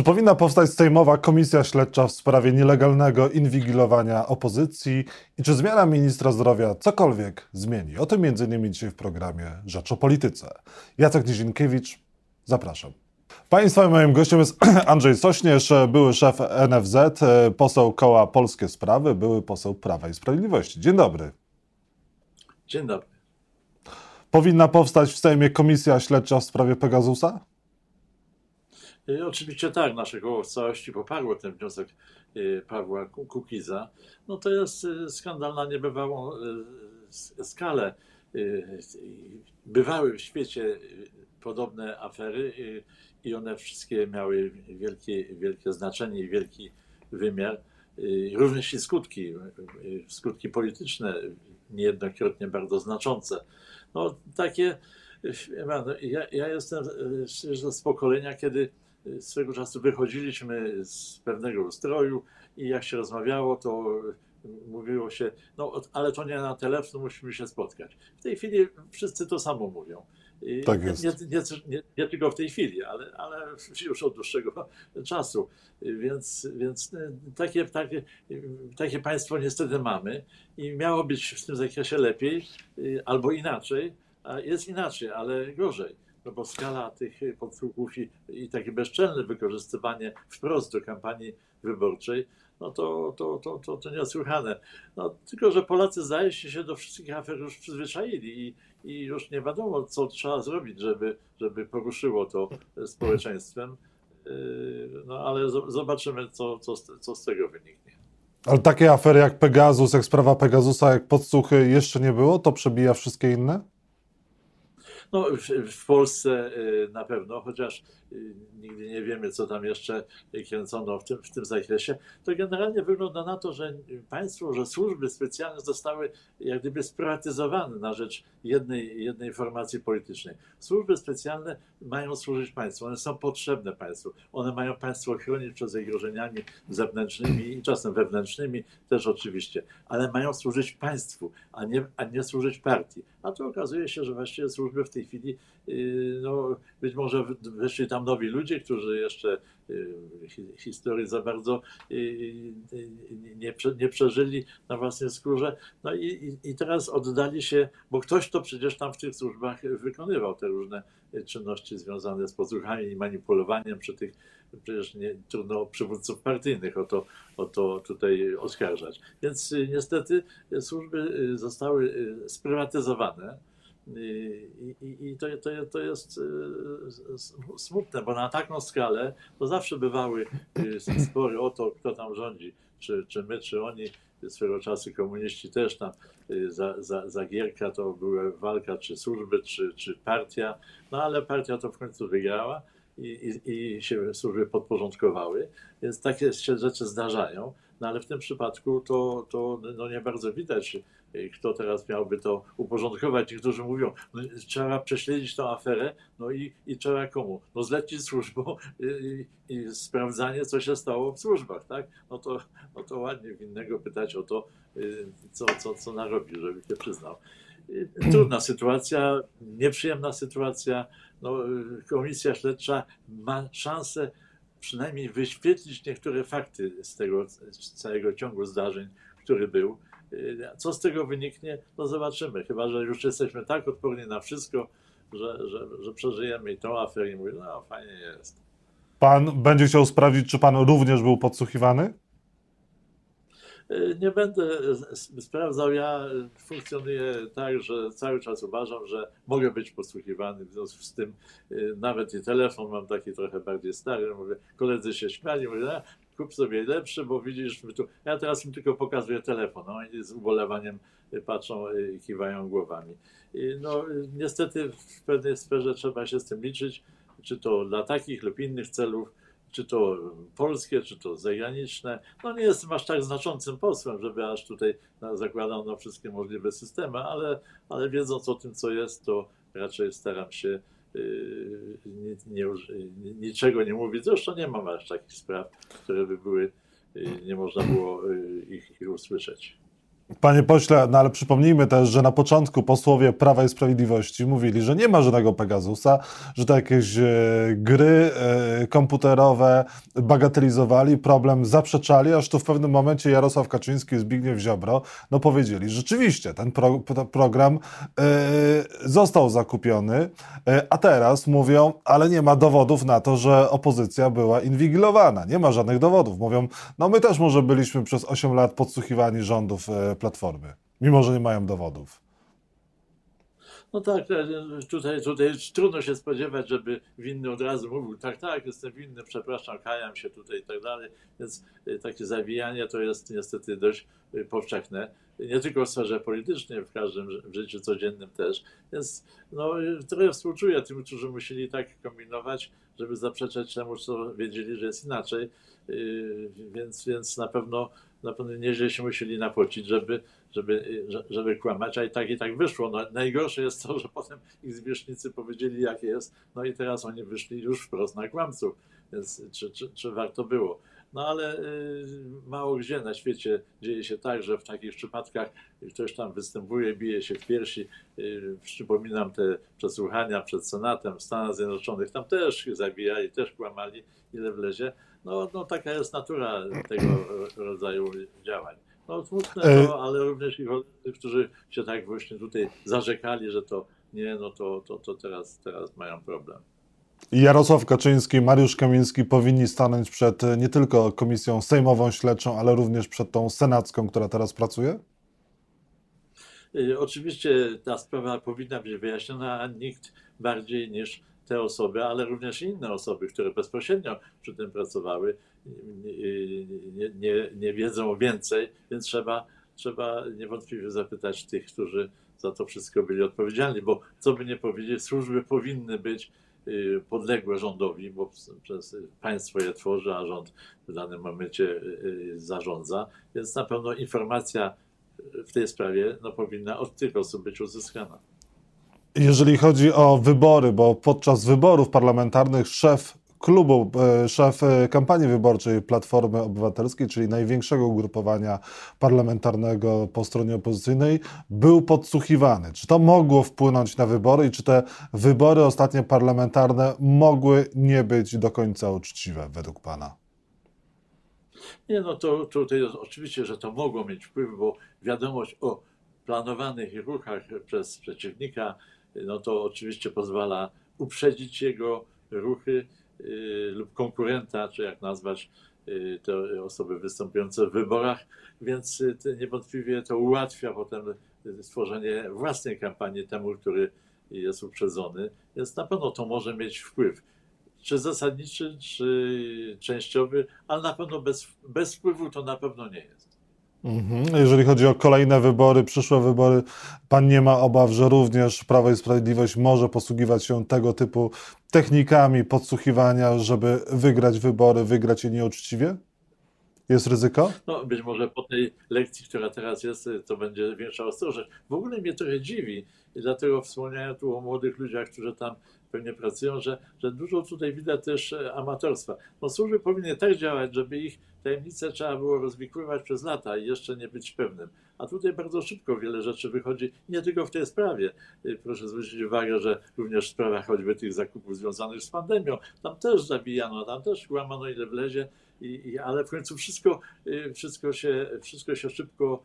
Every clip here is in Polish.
Czy powinna powstać Sejmowa Komisja Śledcza w sprawie nielegalnego inwigilowania opozycji i czy zmiana ministra zdrowia cokolwiek zmieni? O tym m.in. dzisiaj w programie Rzecz o Polityce. Jacek Nizinkiewicz, zapraszam. Państwa moim gościem jest Andrzej Sośnierz, były szef NFZ, poseł koła Polskie Sprawy, były poseł Prawa i Sprawiedliwości. Dzień dobry. Dzień dobry. Powinna powstać w Sejmie komisja śledcza w sprawie Pegasusa? Y, oczywiście tak, nasze koło w całości poparło ten wniosek y, Pawła Kukiza. No to jest y, skandal na niebywałą skalę. Bywały w świecie podobne afery i one wszystkie miały wielkie, wielkie znaczenie i wielki wymiar. Również i skutki, skutki polityczne, niejednokrotnie bardzo znaczące. No takie, ja, ja jestem z pokolenia, kiedy swego czasu wychodziliśmy z pewnego ustroju i jak się rozmawiało, to mówiło się, no ale to nie na telefon, musimy się spotkać. W tej chwili wszyscy to samo mówią. Tak jest. Nie, nie, nie, nie, tylko w tej chwili, ale, ale już od dłuższego czasu. Więc, więc takie, takie, takie państwo niestety mamy i miało być w tym zakresie lepiej albo inaczej. A jest inaczej, ale gorzej no bo skala tych podsłuchów i, i takie bezczelne wykorzystywanie wprost do kampanii wyborczej, no to, to, to, to, to niesłychane. No, tylko, że Polacy zdaje się się do wszystkich afer już przyzwyczaili i, i już nie wiadomo, co trzeba zrobić, żeby, żeby poruszyło to społeczeństwem. Yy, no ale zobaczymy, co, co, co z tego wyniknie. Ale takie afery jak Pegasus, jak sprawa Pegasusa, jak podsłuchy jeszcze nie było? To przebija wszystkie inne? No, w, Polsce y, na pewno, chociaż y, nigdy nie wiemy, co tam jeszcze kręcono w tym, w tym zakresie, to generalnie wygląda na to, że państwo, że służby specjalne zostały jak gdyby sprywatyzowane na rzecz jednej, jednej formacji politycznej. Służby specjalne mają służyć państwu, one są potrzebne państwu, one mają państwo chronić przed zagrożeniami zewnętrznymi i czasem wewnętrznymi też oczywiście, ale mają służyć państwu, a nie, a nie służyć partii. A tu okazuje się, że właściwie służby w tej chwili, y, no, być może weszli tam nowi ludzie, którzy jeszcze y, historii za bardzo y, nie, nie przeżyli na własnej skórze. No i, i teraz oddali się, bo ktoś to przecież tam w tych służbach wykonywał te różne czynności związane z podsłuchami i manipulowaniem przy tych, przecież nie, trudno przywódców partyjnych o to, o to tutaj oskarżać. Więc niestety służby zostały sprywatyzowane i, i, i to, to, to jest e, smutne, bo na taką skalę to zawsze bywały e, spory o to, kto tam rządzi, czy, czy my, czy oni. Swego czasu komuniści też tam e, za, za, za Gierka to była walka, czy służby, czy, czy partia, no ale partia to w końcu wygrała i, i, i się służby podporządkowały, więc takie się rzeczy zdarzają. No ale w tym przypadku to, to no nie bardzo widać, y, kto teraz miałby to uporządkować. Niektórzy mówią, no, trzeba prześledzić tę aferę, no i, i trzeba komu? No zlecić służbą i, y, i, i sprawdzanie, co się stało w służbach, tak? No to, no to ładnie winnego pytać o to, y, co, co, co narobił, żeby się przyznał. Trudna sytuacja, nieprzyjemna sytuacja. No, komisja śledcza ma szansę przynajmniej wyświetlić niektóre fakty z tego z całego ciągu zdarzeń, który był. Co z tego wyniknie, no zobaczymy. Chyba, że już jesteśmy tak odporni na wszystko, że, że, że przeżyjemy i tą aferę i mówimy, no fajnie jest. Pan będzie chciał sprawdzić, czy pan również był podsłuchiwany? Nie będę sprawdzał. Ja funkcjonuję tak, że cały czas uważam, że mogę być posłuchiwany. W związku z tym y, nawet i telefon mam taki trochę bardziej stary. Mówię, koledzy się śmiali, mówię, kup sobie lepszy, bo widzisz, tu... ja teraz im tylko pokazuję telefon. No, i z ubolewaniem patrzą i kiwają głowami. I no, niestety w pewnej sferze trzeba się z tym liczyć, czy to dla takich lub innych celów czy to polskie, czy to zagraniczne. No nie jestem aż tak znaczącym posłem, żeby aż tutaj zakładano wszystkie możliwe systemy, ale, ale wiedząc o tym, co jest, to raczej staram się nie, nie, niczego nie mówić. Zresztą nie mam aż takich spraw, które by były, yy, nie można było yy, ich, ich usłyszeć. Panie pośle, no ale przypomnijmy też, że na początku posłowie Prawa i Sprawiedliwości mówili, że nie ma żadnego Pegasusa, że to jakieś e, gry e, komputerowe bagatelizowali, problem zaprzeczali, aż tu w pewnym momencie Jarosław Kaczyński i Zbigniew Ziobro no powiedzieli, rzeczywiście ten pro, program e, został zakupiony, a teraz mówią, ale nie ma dowodów na to, że opozycja była inwigilowana. Nie ma żadnych dowodów. Mówią, no my też może byliśmy przez 8 lat podsłuchiwani rządów Platformy, mimo że nie mają dowodów. No tak, tutaj, tutaj trudno się spodziewać, żeby winny od razu mówił, tak, tak, jestem winny, przepraszam, kajam się tutaj i tak dalej. Więc e, takie zawijanie to jest niestety dość e, powszechne. Nie tylko w sferze politycznej, w każdym w życiu codziennym też. Więc no, trochę współczuję tym, którzy musieli tak kombinować, żeby zaprzeczać temu, co wiedzieli, że jest inaczej. Więc, więc na pewno pewno nieźle się musieli napocić, żeby, żeby, żeby kłamać, a i tak i tak wyszło. No, najgorsze jest to, że potem ich zwierzchnicy powiedzieli, jak jest, no i teraz oni wyszli już wprost na kłamców, więc czy, czy, czy warto było? No ale y, mało gdzie na świecie dzieje się tak, że w takich przypadkach ktoś tam występuje, bije się w piersi. Y, przypominam te przesłuchania przed Senatem w Stanach Zjednoczonych, tam też zabijali, też kłamali, ile wlezie. No, no taka jest natura tego rodzaju działań. No smutne e, to, ale również i tych, którzy się tak właśnie tutaj zarzekali, że to nie, no to, to, to teraz, teraz mają problem. Jarosław Kaczyński, Mariusz Kamiński powinni stanąć przed nie tylko komisją sejmową śledczą, ale również przed tą senacką, która teraz pracuje? E, oczywiście ta sprawa powinna być wyjaśniona, a nikt bardziej niż te osoby, ale również inne osoby, które bezpośrednio przy tym pracowały, nie, nie, nie wiedzą więcej, więc trzeba, trzeba niewątpliwie zapytać tych, którzy za to wszystko byli odpowiedzialni, bo co by nie powiedzieć, służby powinny być y, podległe rządowi, bo przez państwo je tworzy, a rząd w danym momencie y, y, zarządza, więc na pewno informacja w tej sprawie no, powinna od tych osób być uzyskana. Jeżeli chodzi o wybory, bo podczas wyborów parlamentarnych szef klubu, e, szef e, kampanii wyborczej Platformy Obywatelskiej, czyli największego ugrupowania parlamentarnego po stronie opozycyjnej, był podsłuchiwany. Czy to mogło wpłynąć na wybory i czy te wybory ostatnie parlamentarne mogły nie być do końca uczciwe według Pana? Nie, no to tutaj oczywiście, że to mogło mieć wpływ, bo wiadomość o planowanych ruchach przez przeciwnika no to oczywiście pozwala uprzedzić jego ruchy y, lub konkurenta, czy jak nazwać y, te osoby występujące w wyborach, więc y, niewątpliwie to ułatwia potem stworzenie własnej kampanii temu, który jest uprzedzony, więc na pewno to może mieć wpływ. Czy zasadniczy, czy częściowy, ale na pewno bez, bez wpływu to na pewno nie jest. Mhm. Jeżeli chodzi o kolejne wybory, przyszłe wybory, pan nie ma obaw, że również Prawo i Sprawiedliwość może posługiwać się tego typu technikami podsłuchiwania, żeby wygrać wybory, wygrać je nieuczciwie? Jest ryzyko? No, być może po tej lekcji, która teraz jest, to będzie większa ostrożność. W ogóle mnie trochę dziwi i dlatego wspomniałem tu o młodych ludziach, którzy tam pewnie pracują, że, że dużo tutaj widać też e, amatorstwa. No służby powinny tak działać, żeby ich tajemnice trzeba było rozwikływać przez lata i jeszcze nie być pewnym. A tutaj bardzo szybko wiele rzeczy wychodzi, nie tylko w tej sprawie. E, proszę zwrócić uwagę, że również w sprawach choćby tych zakupów związanych z pandemią, tam też zabijano, tam też łamano ile wlezie, i, i, ale w końcu wszystko, e, wszystko, się, wszystko się szybko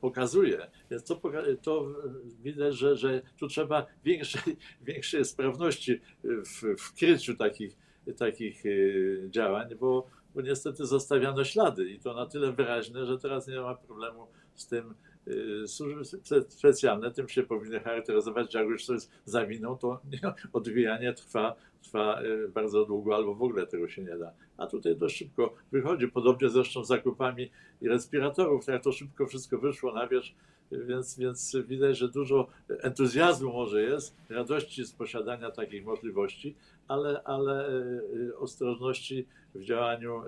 pokazuje. Więc to, to widać, że, że tu trzeba większej, większej sprawności w, w kryciu takich, takich y, działań, bo, bo niestety zostawiano ślady i to na tyle wyraźne, że teraz nie ma problemu z tym, Y, służby specjalne. Tym się powinny charakteryzować, że jak już coś zawiną, to odwijanie trwa, trwa y, bardzo długo albo w ogóle tego się nie da. A tutaj dość szybko wychodzi, podobnie zresztą z zakupami respiratorów, jak to szybko wszystko wyszło na wierzch, więc, więc widać, że dużo entuzjazmu może jest, radości z posiadania takich możliwości, ale, ale y, ostrożności w działaniu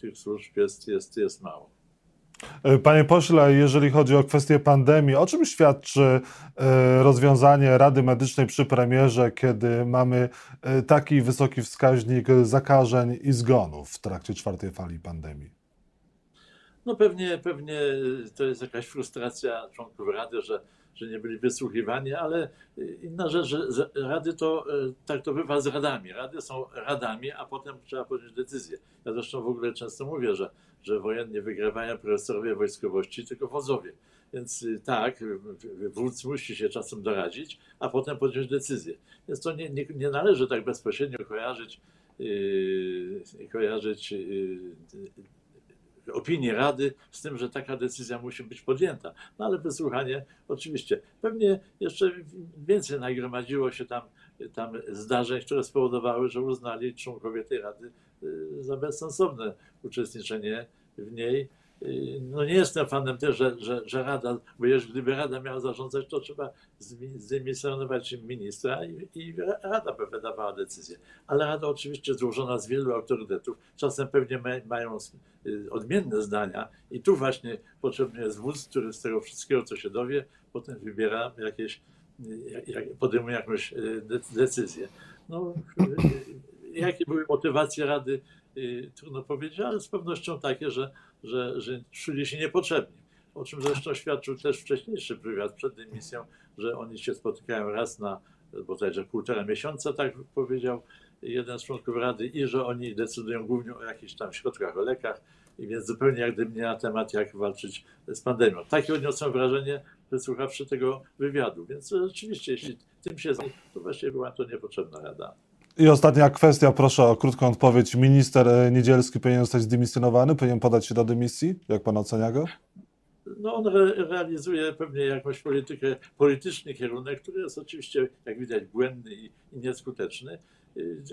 tych służb jest, jest, jest mało. E, panie pośle, jeżeli chodzi o kwestię pandemii, o czym świadczy e, rozwiązanie Rady Medycznej przy premierze, kiedy mamy e, taki wysoki wskaźnik zakażeń i zgonów w trakcie czwartej fali pandemii? No pewnie, pewnie to jest jakaś frustracja członków Rady, że, że nie byli wysłuchiwani, ale inna rzecz, że Rady to, e, tak to bywa z Radami. Rady są Radami, a potem trzeba podjąć decyzję. Ja zresztą w ogóle często mówię, że, że wojen nie wygrywają profesorowie wojskowości, tylko wodzowie. Więc y, tak, wódz musi się czasem doradzić, a potem podjąć decyzję. Więc to nie, nie, nie należy tak bezpośrednio kojarzyć, yy, kojarzyć yy, opinii Rady z tym, że taka decyzja musi być podjęta. No ale wysłuchanie oczywiście. Pewnie jeszcze więcej nagromadziło się tam, tam zdarzeń, które spowodowały, że uznali członkowie tej Rady y, za bezsensowne uczestniczenie w niej. Y, No nie jestem fanem też, że, że, że Rada, bo jeżeli gdyby Rada miała zarządzać, to trzeba zdymisjonować ministra i, i Rada by wydawała decyzję. Ale Rada oczywiście złożona z wielu autorytetów, czasem pewnie ma, mają y, odmienne zdania i tu właśnie potrzebny jest wódz, który z tego wszystkiego, co się dowie, potem wybiera jakieś, y, jak- podejmuje jakąś de- decyzję. No, jakie były motywacje Rady, trudno powiedzieć, ale z pewnością takie, że, że, że czuli się niepotrzebni. O czym zresztą świadczył też wcześniejszy wywiad przed dymisją, że oni się spotykają raz na bodajże półtora miesiąca, tak powiedział jeden z członków Rady, i że oni decydują głównie o jakichś tam środkach, o lekach, i więc zupełnie jak gdyby nie na temat, jak walczyć z pandemią. Takie odniosłem wrażenie, wysłuchawszy tego wywiadu. Więc rzeczywiście, jeśli tym się zajmie, to właściwie była to niepotrzebna rada. I ostatnia kwestia, proszę o krótką odpowiedź. Minister e, Niedzielski powinien zostać zdymisjonowany, powinien podać się do dymisji? Jak pan ocenia go? No on re, realizuje pewnie jakąś politykę, polityczny kierunek, który jest oczywiście, jak widać, błędny i, i nieskuteczny.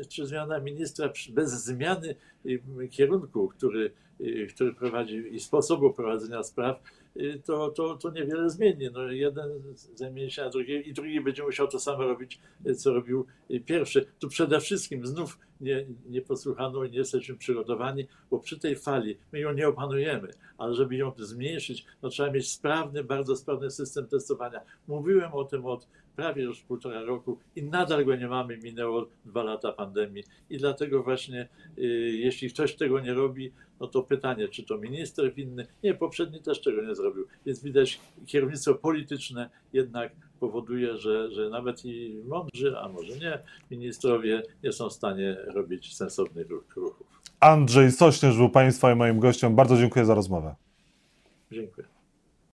Czy zmiana ministra bez zmiany y, kierunku, który, y, który prowadzi i sposobu prowadzenia spraw, y, to, to, to niewiele zmieni. No, jeden zamieni się na drugi i drugi będzie musiał to samo robić, co robił pierwszy. Tu przede wszystkim znów nie, nie posłuchano i nie jesteśmy przygotowani, bo przy tej fali my ją nie opanujemy, ale żeby ją zmniejszyć, no trzeba mieć sprawny, bardzo sprawny system testowania. Mówiłem o tym od prawie już półtora roku i nadal go nie mamy, minęło dwa lata pandemii i dlatego właśnie y, jeśli ktoś tego nie robi, no to pytanie, czy to minister winny? Nie, poprzedni też tego nie zrobił. Więc widać kierownictwo polityczne jednak powoduje, że, że nawet i mądrzy, a może nie, ministrowie nie są w stanie robić sensownych ruch- ruchów. Andrzej Sośnierz był państwa i moim gościem. Bardzo dziękuję za rozmowę. Dziękuję.